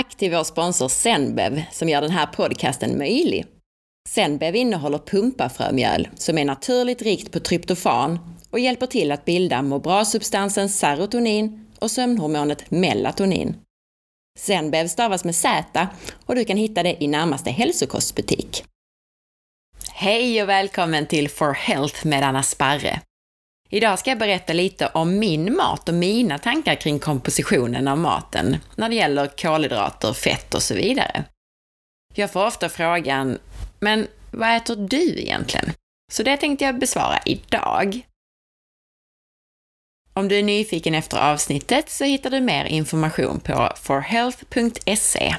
tack till vår sponsor Zenbev som gör den här podcasten möjlig. Zenbev innehåller pumpafrömjöl som är naturligt rikt på tryptofan och hjälper till att bilda må bra-substansen serotonin och sömnhormonet melatonin. Zenbev stavas med Z och du kan hitta det i närmaste hälsokostbutik. Hej och välkommen till For Health med Anna Sparre. Idag ska jag berätta lite om min mat och mina tankar kring kompositionen av maten när det gäller kolhydrater, fett och så vidare. Jag får ofta frågan, men vad äter du egentligen? Så det tänkte jag besvara idag. Om du är nyfiken efter avsnittet så hittar du mer information på forhealth.se.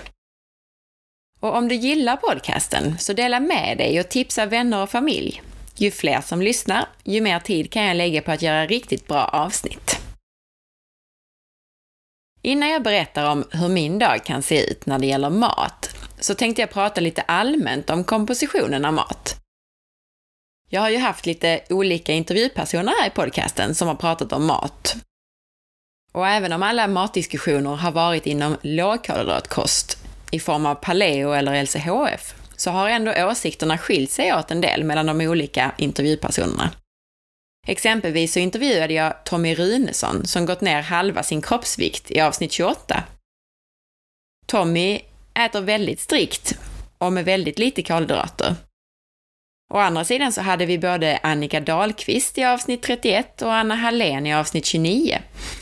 Och om du gillar podcasten så dela med dig och tipsa vänner och familj. Ju fler som lyssnar, ju mer tid kan jag lägga på att göra riktigt bra avsnitt. Innan jag berättar om hur min dag kan se ut när det gäller mat, så tänkte jag prata lite allmänt om kompositionen av mat. Jag har ju haft lite olika intervjupersoner här i podcasten som har pratat om mat. Och även om alla matdiskussioner har varit inom lågkolhydratkost i form av paleo eller LCHF, så har ändå åsikterna skilt sig åt en del mellan de olika intervjupersonerna. Exempelvis så intervjuade jag Tommy Runesson som gått ner halva sin kroppsvikt i avsnitt 28. Tommy äter väldigt strikt och med väldigt lite kolhydrater. Å andra sidan så hade vi både Annika Dahlqvist i avsnitt 31 och Anna Hallén i avsnitt 29,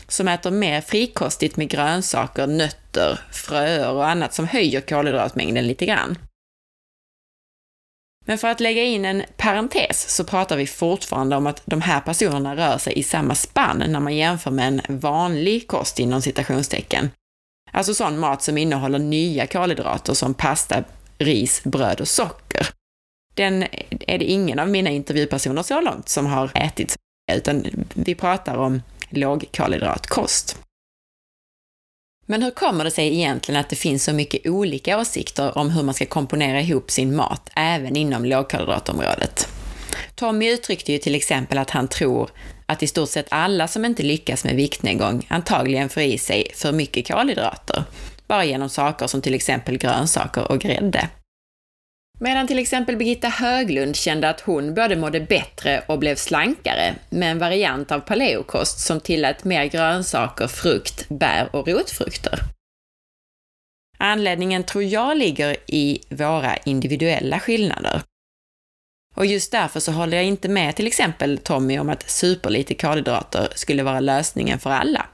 som äter mer frikostigt med grönsaker, nötter, fröer och annat som höjer kolhydratmängden lite grann. Men för att lägga in en parentes så pratar vi fortfarande om att de här personerna rör sig i samma spann när man jämför med en vanlig kost inom citationstecken. Alltså sån mat som innehåller nya kolhydrater som pasta, ris, bröd och socker. Den är det ingen av mina intervjupersoner så långt som har ätit, utan vi pratar om lågkolhydratkost. Men hur kommer det sig egentligen att det finns så mycket olika åsikter om hur man ska komponera ihop sin mat, även inom lågkolhydratområdet? Tommy uttryckte ju till exempel att han tror att i stort sett alla som inte lyckas med viktnedgång antagligen får i sig för mycket kolhydrater, bara genom saker som till exempel grönsaker och grädde. Medan till exempel Birgitta Höglund kände att hon både mådde bättre och blev slankare med en variant av paleokost som tillät mer grönsaker, frukt, bär och rotfrukter. Anledningen tror jag ligger i våra individuella skillnader. Och just därför så håller jag inte med till exempel Tommy om att superlite kolhydrater skulle vara lösningen för alla.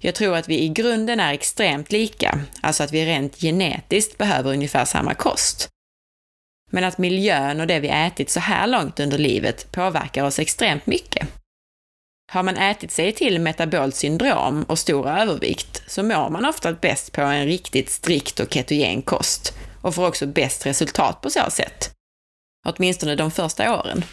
Jag tror att vi i grunden är extremt lika, alltså att vi rent genetiskt behöver ungefär samma kost men att miljön och det vi ätit så här långt under livet påverkar oss extremt mycket. Har man ätit sig till metabolt syndrom och stor övervikt så mår man ofta bäst på en riktigt strikt och ketogen kost och får också bäst resultat på så sätt. Åtminstone de första åren.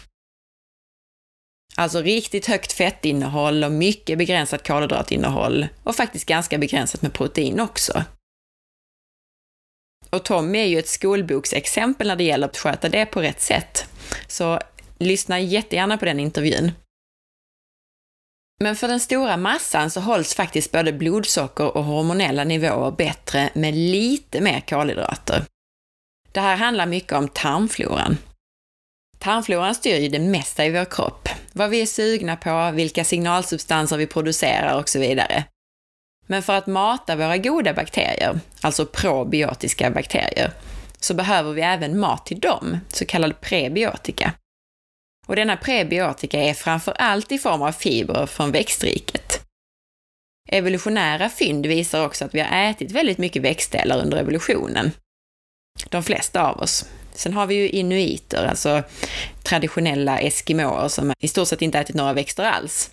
Alltså riktigt högt fettinnehåll och mycket begränsat kolhydratinnehåll och faktiskt ganska begränsat med protein också. Och Tommy är ju ett skolboksexempel när det gäller att sköta det på rätt sätt. Så lyssna jättegärna på den intervjun. Men för den stora massan så hålls faktiskt både blodsocker och hormonella nivåer bättre med lite mer kolhydrater. Det här handlar mycket om tarmfloran. Tarmfloran styr ju det mesta i vår kropp. Vad vi är sugna på, vilka signalsubstanser vi producerar och så vidare. Men för att mata våra goda bakterier, alltså probiotiska bakterier, så behöver vi även mat till dem, så kallad prebiotika. Och denna prebiotika är framför allt i form av fibrer från växtriket. Evolutionära fynd visar också att vi har ätit väldigt mycket växtdelar under evolutionen. De flesta av oss. Sen har vi ju inuiter, alltså traditionella eskimåer som i stort sett inte ätit några växter alls.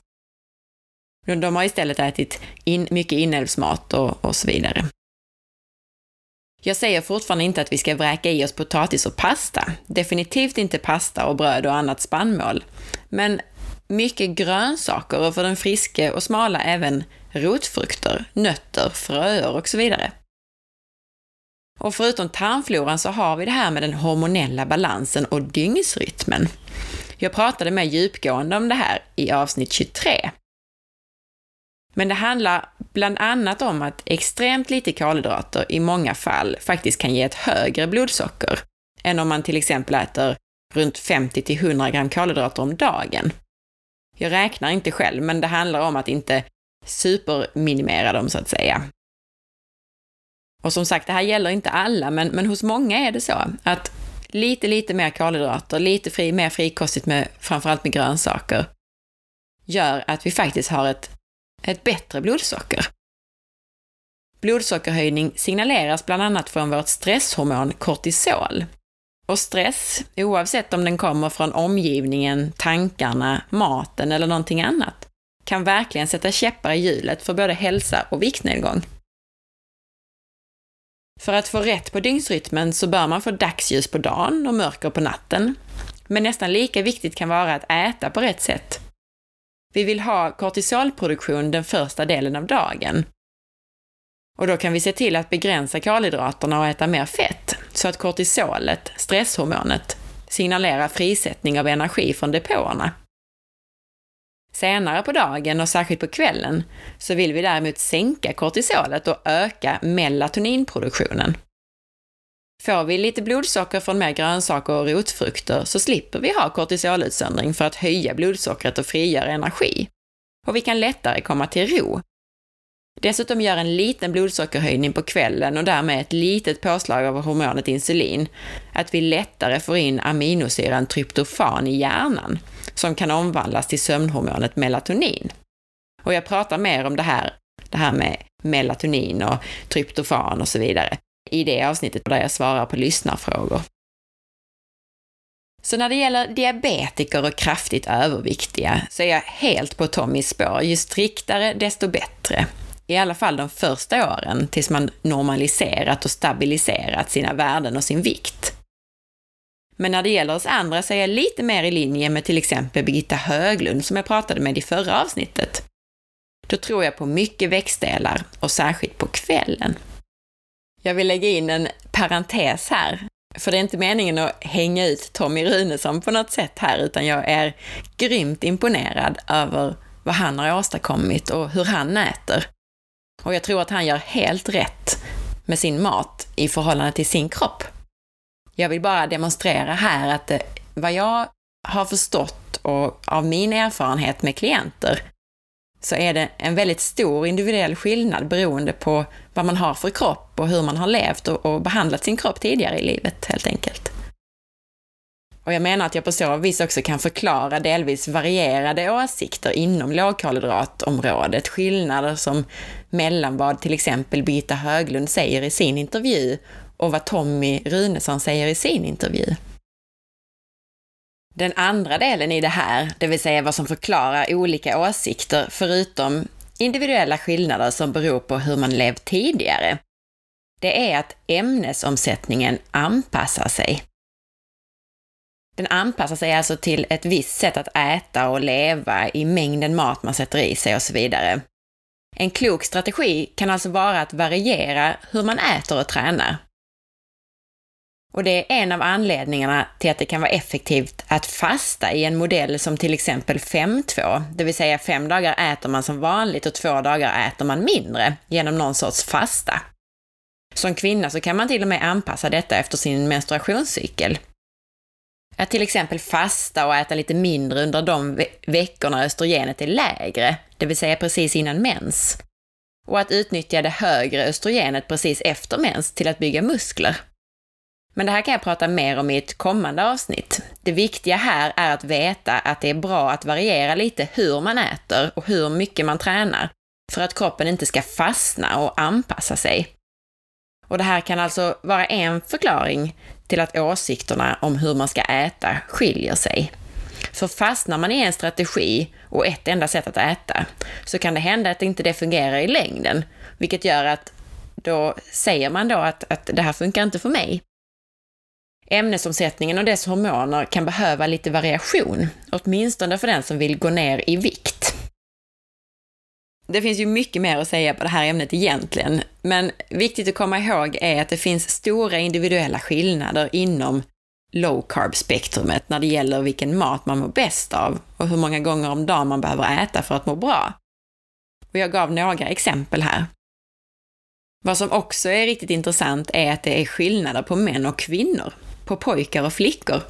De har istället ätit in, mycket inälvsmat och, och så vidare. Jag säger fortfarande inte att vi ska vräka i oss potatis och pasta. Definitivt inte pasta och bröd och annat spannmål. Men mycket grönsaker och för den friske och smala även rotfrukter, nötter, fröer och så vidare. Och förutom tarmfloran så har vi det här med den hormonella balansen och dygnsrytmen. Jag pratade mer djupgående om det här i avsnitt 23 men det handlar bland annat om att extremt lite kolhydrater i många fall faktiskt kan ge ett högre blodsocker än om man till exempel äter runt 50 till 100 gram kolhydrater om dagen. Jag räknar inte själv, men det handlar om att inte superminimera dem så att säga. Och som sagt, det här gäller inte alla, men, men hos många är det så att lite, lite mer kolhydrater, lite fri, mer frikostigt med framförallt med grönsaker, gör att vi faktiskt har ett, ett bättre blodsocker. Blodsockerhöjning signaleras bland annat från vårt stresshormon kortisol. Och stress, oavsett om den kommer från omgivningen, tankarna, maten eller någonting annat, kan verkligen sätta käppar i hjulet för både hälsa och viktnedgång. För att få rätt på dygnsrytmen så bör man få dagsljus på dagen och mörker på natten. Men nästan lika viktigt kan vara att äta på rätt sätt. Vi vill ha kortisolproduktion den första delen av dagen. Och då kan vi se till att begränsa kolhydraterna och äta mer fett, så att kortisolet, stresshormonet, signalerar frisättning av energi från depåerna. Senare på dagen och särskilt på kvällen så vill vi däremot sänka kortisolet och öka melatoninproduktionen. Får vi lite blodsocker från mer grönsaker och rotfrukter så slipper vi ha kortisolutsöndring för att höja blodsockret och frigöra energi. Och vi kan lättare komma till ro. Dessutom gör en liten blodsockerhöjning på kvällen och därmed ett litet påslag av hormonet insulin att vi lättare får in aminosyran tryptofan i hjärnan, som kan omvandlas till sömnhormonet melatonin. Och jag pratar mer om det här, det här med melatonin och tryptofan och så vidare i det avsnittet där jag svarar på lyssnarfrågor. Så när det gäller diabetiker och kraftigt överviktiga så är jag helt på Tommys spår. Ju striktare, desto bättre. I alla fall de första åren, tills man normaliserat och stabiliserat sina värden och sin vikt. Men när det gäller oss andra så är jag lite mer i linje med till exempel Birgitta Höglund som jag pratade med i förra avsnittet. Då tror jag på mycket växtdelar och särskilt på kvällen. Jag vill lägga in en parentes här, för det är inte meningen att hänga ut Tommy Runesson på något sätt här, utan jag är grymt imponerad över vad han har åstadkommit och hur han äter. Och jag tror att han gör helt rätt med sin mat i förhållande till sin kropp. Jag vill bara demonstrera här att det, vad jag har förstått och av min erfarenhet med klienter så är det en väldigt stor individuell skillnad beroende på vad man har för kropp och hur man har levt och, och behandlat sin kropp tidigare i livet, helt enkelt. Och jag menar att jag på så vis också kan förklara delvis varierade åsikter inom lågkolhydratområdet, skillnader som mellan vad till exempel Birgitta Höglund säger i sin intervju och vad Tommy Runesson säger i sin intervju. Den andra delen i det här, det vill säga vad som förklarar olika åsikter, förutom individuella skillnader som beror på hur man levt tidigare, det är att ämnesomsättningen anpassar sig. Den anpassar sig alltså till ett visst sätt att äta och leva i mängden mat man sätter i sig och så vidare. En klok strategi kan alltså vara att variera hur man äter och tränar. Och det är en av anledningarna till att det kan vara effektivt att fasta i en modell som till exempel 5-2, det vill säga fem dagar äter man som vanligt och två dagar äter man mindre genom någon sorts fasta. Som kvinna så kan man till och med anpassa detta efter sin menstruationscykel. Att till exempel fasta och äta lite mindre under de ve veckorna östrogenet är lägre, det vill säga precis innan mens. Och att utnyttja det högre östrogenet precis efter mens till att bygga muskler. Men det här kan jag prata mer om i ett kommande avsnitt. Det viktiga här är att veta att det är bra att variera lite hur man äter och hur mycket man tränar, för att kroppen inte ska fastna och anpassa sig. Och det här kan alltså vara en förklaring till att åsikterna om hur man ska äta skiljer sig. För fastnar man i en strategi och ett enda sätt att äta, så kan det hända att inte det fungerar i längden, vilket gör att då säger man då att, att det här funkar inte för mig. Ämnesomsättningen och dess hormoner kan behöva lite variation, åtminstone för den som vill gå ner i vikt. Det finns ju mycket mer att säga på det här ämnet egentligen, men viktigt att komma ihåg är att det finns stora individuella skillnader inom low carb-spektrumet när det gäller vilken mat man mår bäst av och hur många gånger om dagen man behöver äta för att må bra. Och jag gav några exempel här. Vad som också är riktigt intressant är att det är skillnader på män och kvinnor, på pojkar och flickor.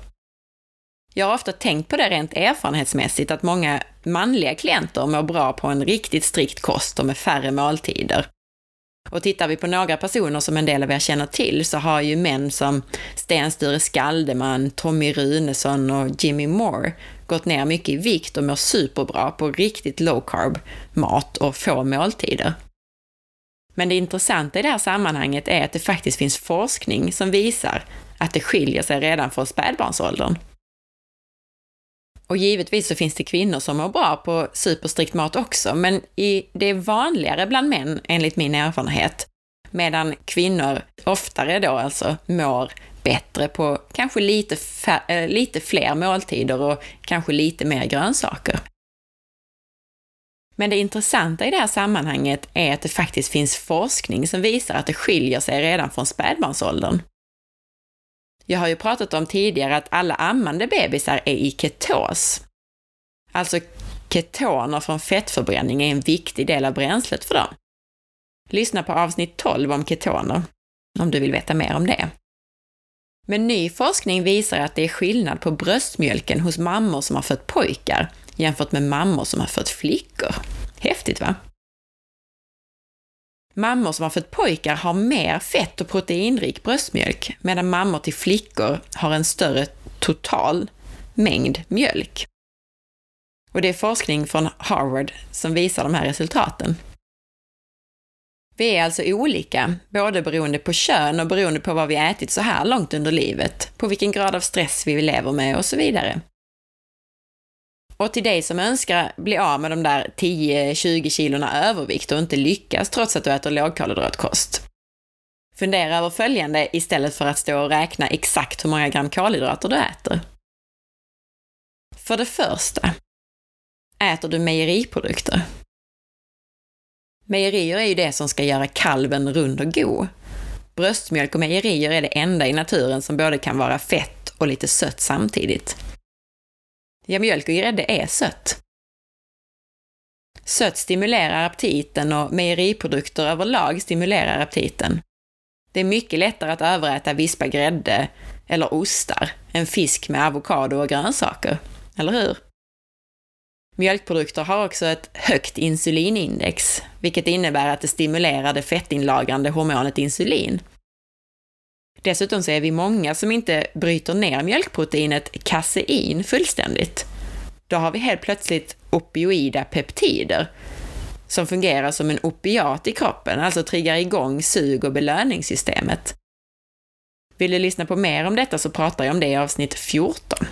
Jag har ofta tänkt på det rent erfarenhetsmässigt, att många manliga klienter mår bra på en riktigt strikt kost och med färre måltider. Och tittar vi på några personer som en del av er känner till så har ju män som Sten Sture Skaldeman, Tommy Runesson och Jimmy Moore gått ner mycket i vikt och mår superbra på riktigt low carb mat och få måltider. Men det intressanta i det här sammanhanget är att det faktiskt finns forskning som visar att det skiljer sig redan från spädbarnsåldern. Och givetvis så finns det kvinnor som mår bra på superstrikt mat också, men i, det är vanligare bland män enligt min erfarenhet, medan kvinnor oftare då alltså mår bättre på kanske lite, eh, lite fler måltider och kanske lite mer grönsaker. Men det intressanta i det här sammanhanget är att det faktiskt finns forskning som visar att det skiljer sig redan från spädbarnsåldern. Jag har ju pratat om tidigare att alla ammande bebisar är i ketos. Alltså ketoner från fettförbränning är en viktig del av bränslet för dem. Lyssna på avsnitt 12 om ketoner, om du vill veta mer om det. Men ny forskning visar att det är skillnad på bröstmjölken hos mammor som har fött pojkar jämfört med mammor som har fött flickor. Häftigt va? Mammor som har fött pojkar har mer fett och proteinrik bröstmjölk, medan mammor till flickor har en större total mängd mjölk. Och det är forskning från Harvard som visar de här resultaten. Vi är alltså olika, både beroende på kön och beroende på vad vi ätit så här långt under livet, på vilken grad av stress vi lever med och så vidare. Och till dig som önskar bli av med de där 10-20 kilorna övervikt och inte lyckas trots att du äter lågkolhydratkost. Fundera över följande istället för att stå och räkna exakt hur många gram kolhydrater du äter. För det första, äter du mejeriprodukter? Mejerier är ju det som ska göra kalven rund och god. Bröstmjölk och mejerier är det enda i naturen som både kan vara fett och lite sött samtidigt. Ja, mjölk och grädde är sött. Sött stimulerar aptiten och mejeriprodukter överlag stimulerar aptiten. Det är mycket lättare att överäta vispa grädde eller ostar än fisk med avokado och grönsaker, eller hur? Mjölkprodukter har också ett högt insulinindex, vilket innebär att det stimulerar det fettinlagrande hormonet insulin. Dessutom så är vi många som inte bryter ner mjölkproteinet kasein fullständigt. Då har vi helt plötsligt opioida peptider som fungerar som en opiat i kroppen, alltså triggar igång sug och belöningssystemet. Vill du lyssna på mer om detta så pratar jag om det i avsnitt 14.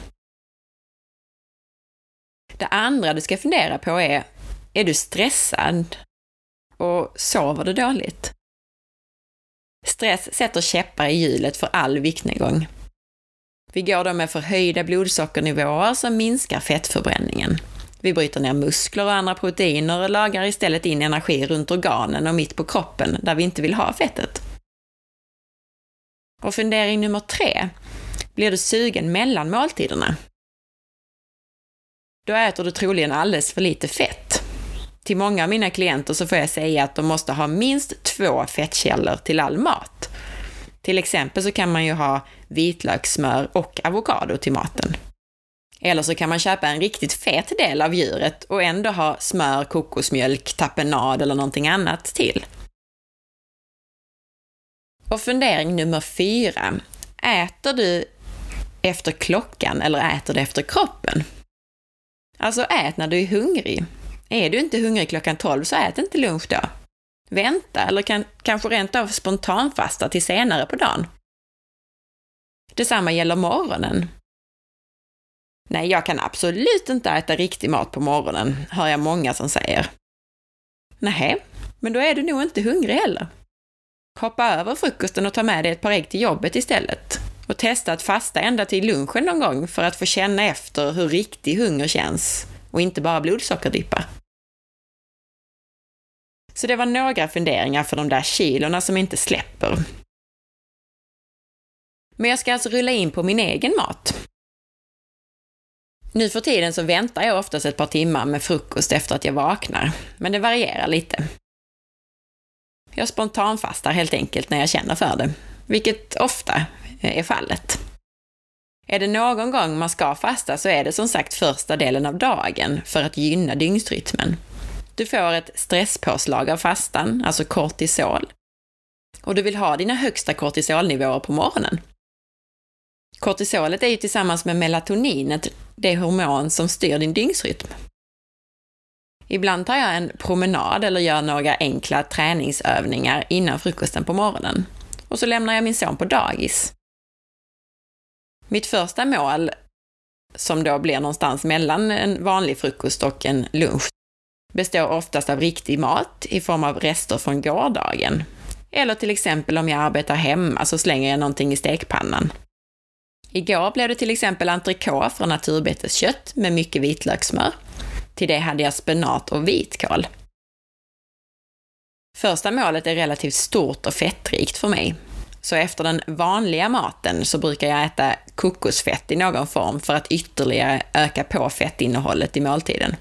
Det andra du ska fundera på är, är du stressad? Och sover du dåligt? Stress sätter käppar i hjulet för all viktnedgång. Vi går då med förhöjda blodsockernivåer som minskar fettförbränningen. Vi bryter ner muskler och andra proteiner och lagrar istället in energi runt organen och mitt på kroppen där vi inte vill ha fettet. Och fundering nummer tre. Blir du sugen mellan måltiderna? Då äter du troligen alldeles för lite fett. Till många av mina klienter så får jag säga att de måste ha minst två fettkällor till all mat. Till exempel så kan man ju ha vitlökssmör och avokado till maten. Eller så kan man köpa en riktigt fet del av djuret och ändå ha smör, kokosmjölk, tapenad eller någonting annat till. Och fundering nummer fyra. Äter du efter klockan eller äter du efter kroppen? Alltså ät när du är hungrig. Är du inte hungrig klockan 12 så ät inte lunch då. Vänta eller kan, kanske rent av spontanfasta till senare på dagen. Detsamma gäller morgonen. Nej, jag kan absolut inte äta riktig mat på morgonen, hör jag många som säger. Nej, men då är du nog inte hungrig heller. Hoppa över frukosten och ta med dig ett par ägg till jobbet istället. Och testa att fasta ända till lunchen någon gång för att få känna efter hur riktig hunger känns och inte bara blodsockerdippar. Så det var några funderingar för de där kilorna som inte släpper. Men jag ska alltså rulla in på min egen mat. Nu för tiden så väntar jag oftast ett par timmar med frukost efter att jag vaknar, men det varierar lite. Jag spontanfastar helt enkelt när jag känner för det, vilket ofta är fallet. Är det någon gång man ska fasta så är det som sagt första delen av dagen för att gynna dygnsrytmen. Du får ett stresspåslag av fastan, alltså kortisol. Och du vill ha dina högsta kortisolnivåer på morgonen. Kortisolet är ju tillsammans med melatoninet det hormon som styr din dygnsrytm. Ibland tar jag en promenad eller gör några enkla träningsövningar innan frukosten på morgonen. Och så lämnar jag min son på dagis. Mitt första mål, som då blir någonstans mellan en vanlig frukost och en lunch, består oftast av riktig mat i form av rester från gårdagen. Eller till exempel om jag arbetar hemma så slänger jag någonting i stekpannan. Igår blev det till exempel entrecote från naturbeteskött med mycket vitlökssmör. Till det hade jag spenat och vitkål. Första målet är relativt stort och fettrikt för mig. Så efter den vanliga maten så brukar jag äta kokosfett i någon form för att ytterligare öka på fettinnehållet i måltiden.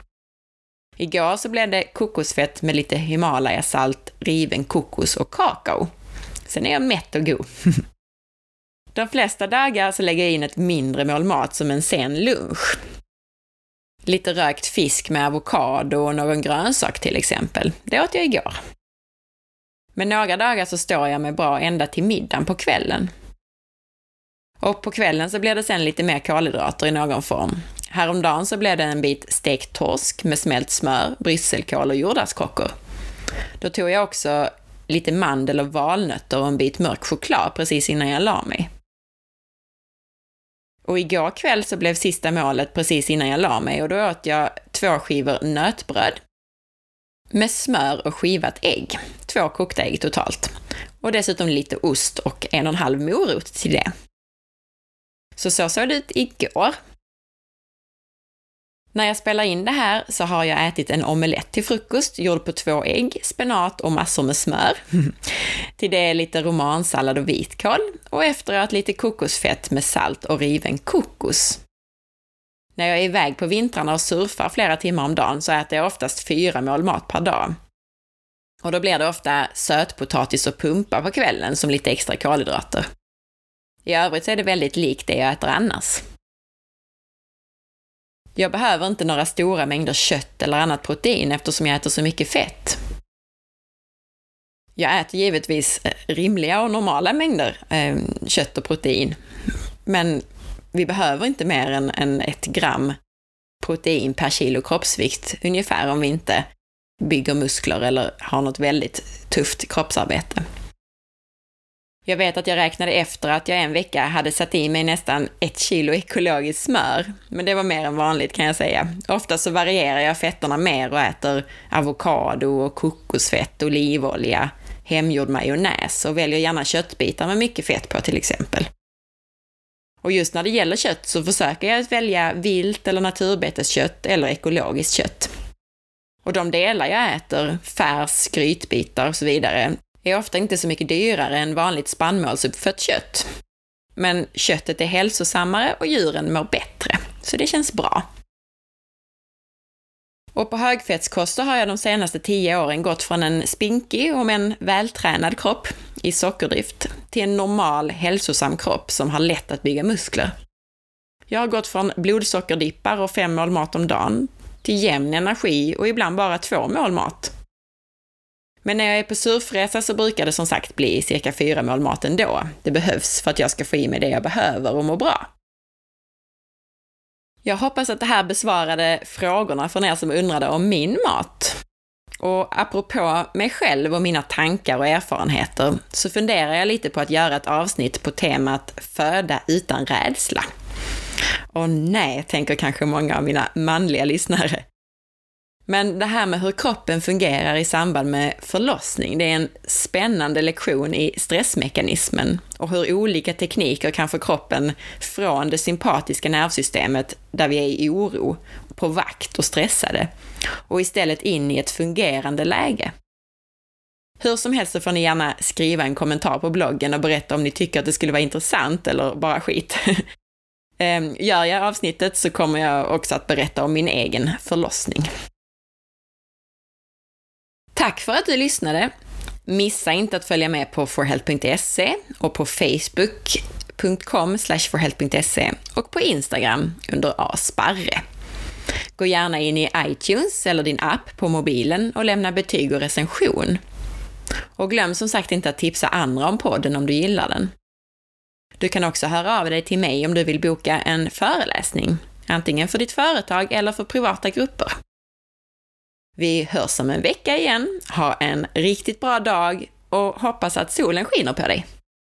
Igår så blev det kokosfett med lite Himalayasalt, riven kokos och kakao. Sen är jag mätt och god. De flesta dagar så lägger jag in ett mindre mål mat som en sen lunch. Lite rökt fisk med avokado och någon grönsak till exempel. Det åt jag igår. Men några dagar så står jag mig bra ända till middagen på kvällen. Och på kvällen så blir det sen lite mer kolhydrater i någon form. Häromdagen så blev det en bit stekt torsk med smält smör, brysselkål och jordärtskockor. Då tog jag också lite mandel och valnötter och en bit mörk choklad precis innan jag la mig. Och igår kväll så blev sista målet precis innan jag la mig och då åt jag två skivor nötbröd med smör och skivat ägg. Två kokta ägg totalt. Och dessutom lite ost och en och en halv morot till det. Så så såg det ut igår. När jag spelar in det här så har jag ätit en omelett till frukost, gjord på två ägg, spenat och massor med smör. till det lite romansallad och vitkål och efteråt lite kokosfett med salt och riven kokos. När jag är iväg på vintrarna och surfar flera timmar om dagen så äter jag oftast fyra mål mat per dag. Och då blir det ofta sötpotatis och pumpa på kvällen som lite extra kolhydrater. I övrigt så är det väldigt likt det jag äter annars. Jag behöver inte några stora mängder kött eller annat protein eftersom jag äter så mycket fett. Jag äter givetvis eh, rimliga och normala mängder eh, kött och protein, men vi behöver inte mer än, än ett gram protein per kilo kroppsvikt ungefär om vi inte bygger muskler eller har något väldigt tufft kroppsarbete. Jag vet att jag räknade efter att jag en vecka hade satt i mig nästan ett kilo ekologiskt smör, men det var mer än vanligt kan jag säga. Ofta så varierar jag fetterna mer och äter avokado och kokosfett, olivolja, hemgjord majonnäs och väljer gärna köttbitar med mycket fett på till exempel. Och just när det gäller kött så försöker jag att välja vilt eller naturbeteskött eller ekologiskt kött. Och de delar jag äter, färs, grytbitar och så vidare, är ofta inte så mycket dyrare än vanligt spannmålsuppfött kött. Men köttet är hälsosammare och djuren mår bättre, så det känns bra. Och på högfettskost har jag de senaste tio åren gått från en spinkig, om en vältränad kropp i sockerdrift till en normal, hälsosam kropp som har lätt att bygga muskler. Jag har gått från blodsockerdippar och fem mål mat om dagen till jämn energi och ibland bara två mål mat. Men när jag är på surfresa så brukar det som sagt bli cirka fyra mål mat ändå. Det behövs för att jag ska få i mig det jag behöver och må bra. Jag hoppas att det här besvarade frågorna från er som undrade om min mat. Och apropå mig själv och mina tankar och erfarenheter så funderar jag lite på att göra ett avsnitt på temat föda utan rädsla. Och nej, tänker kanske många av mina manliga lyssnare. Men det här med hur kroppen fungerar i samband med förlossning, det är en spännande lektion i stressmekanismen och hur olika tekniker kan få kroppen från det sympatiska nervsystemet, där vi är i oro, på vakt och stressade, och istället in i ett fungerande läge. Hur som helst så får ni gärna skriva en kommentar på bloggen och berätta om ni tycker att det skulle vara intressant eller bara skit. Ehm, gör jag avsnittet så kommer jag också att berätta om min egen förlossning. Tack för att du lyssnade! Missa inte att följa med på forhealth.se och på facebook.com forhealth.se och på Instagram under asparre. Gå gärna in i iTunes eller din app på mobilen och lämna betyg och recension. Och glöm som sagt inte att tipsa andra om podden om du gillar den. Du kan också höra av dig till mig om du vill boka en föreläsning, antingen för ditt företag eller för privata grupper. Vi hörs om en vecka igen. Ha en riktigt bra dag och hoppas att solen skiner på dig.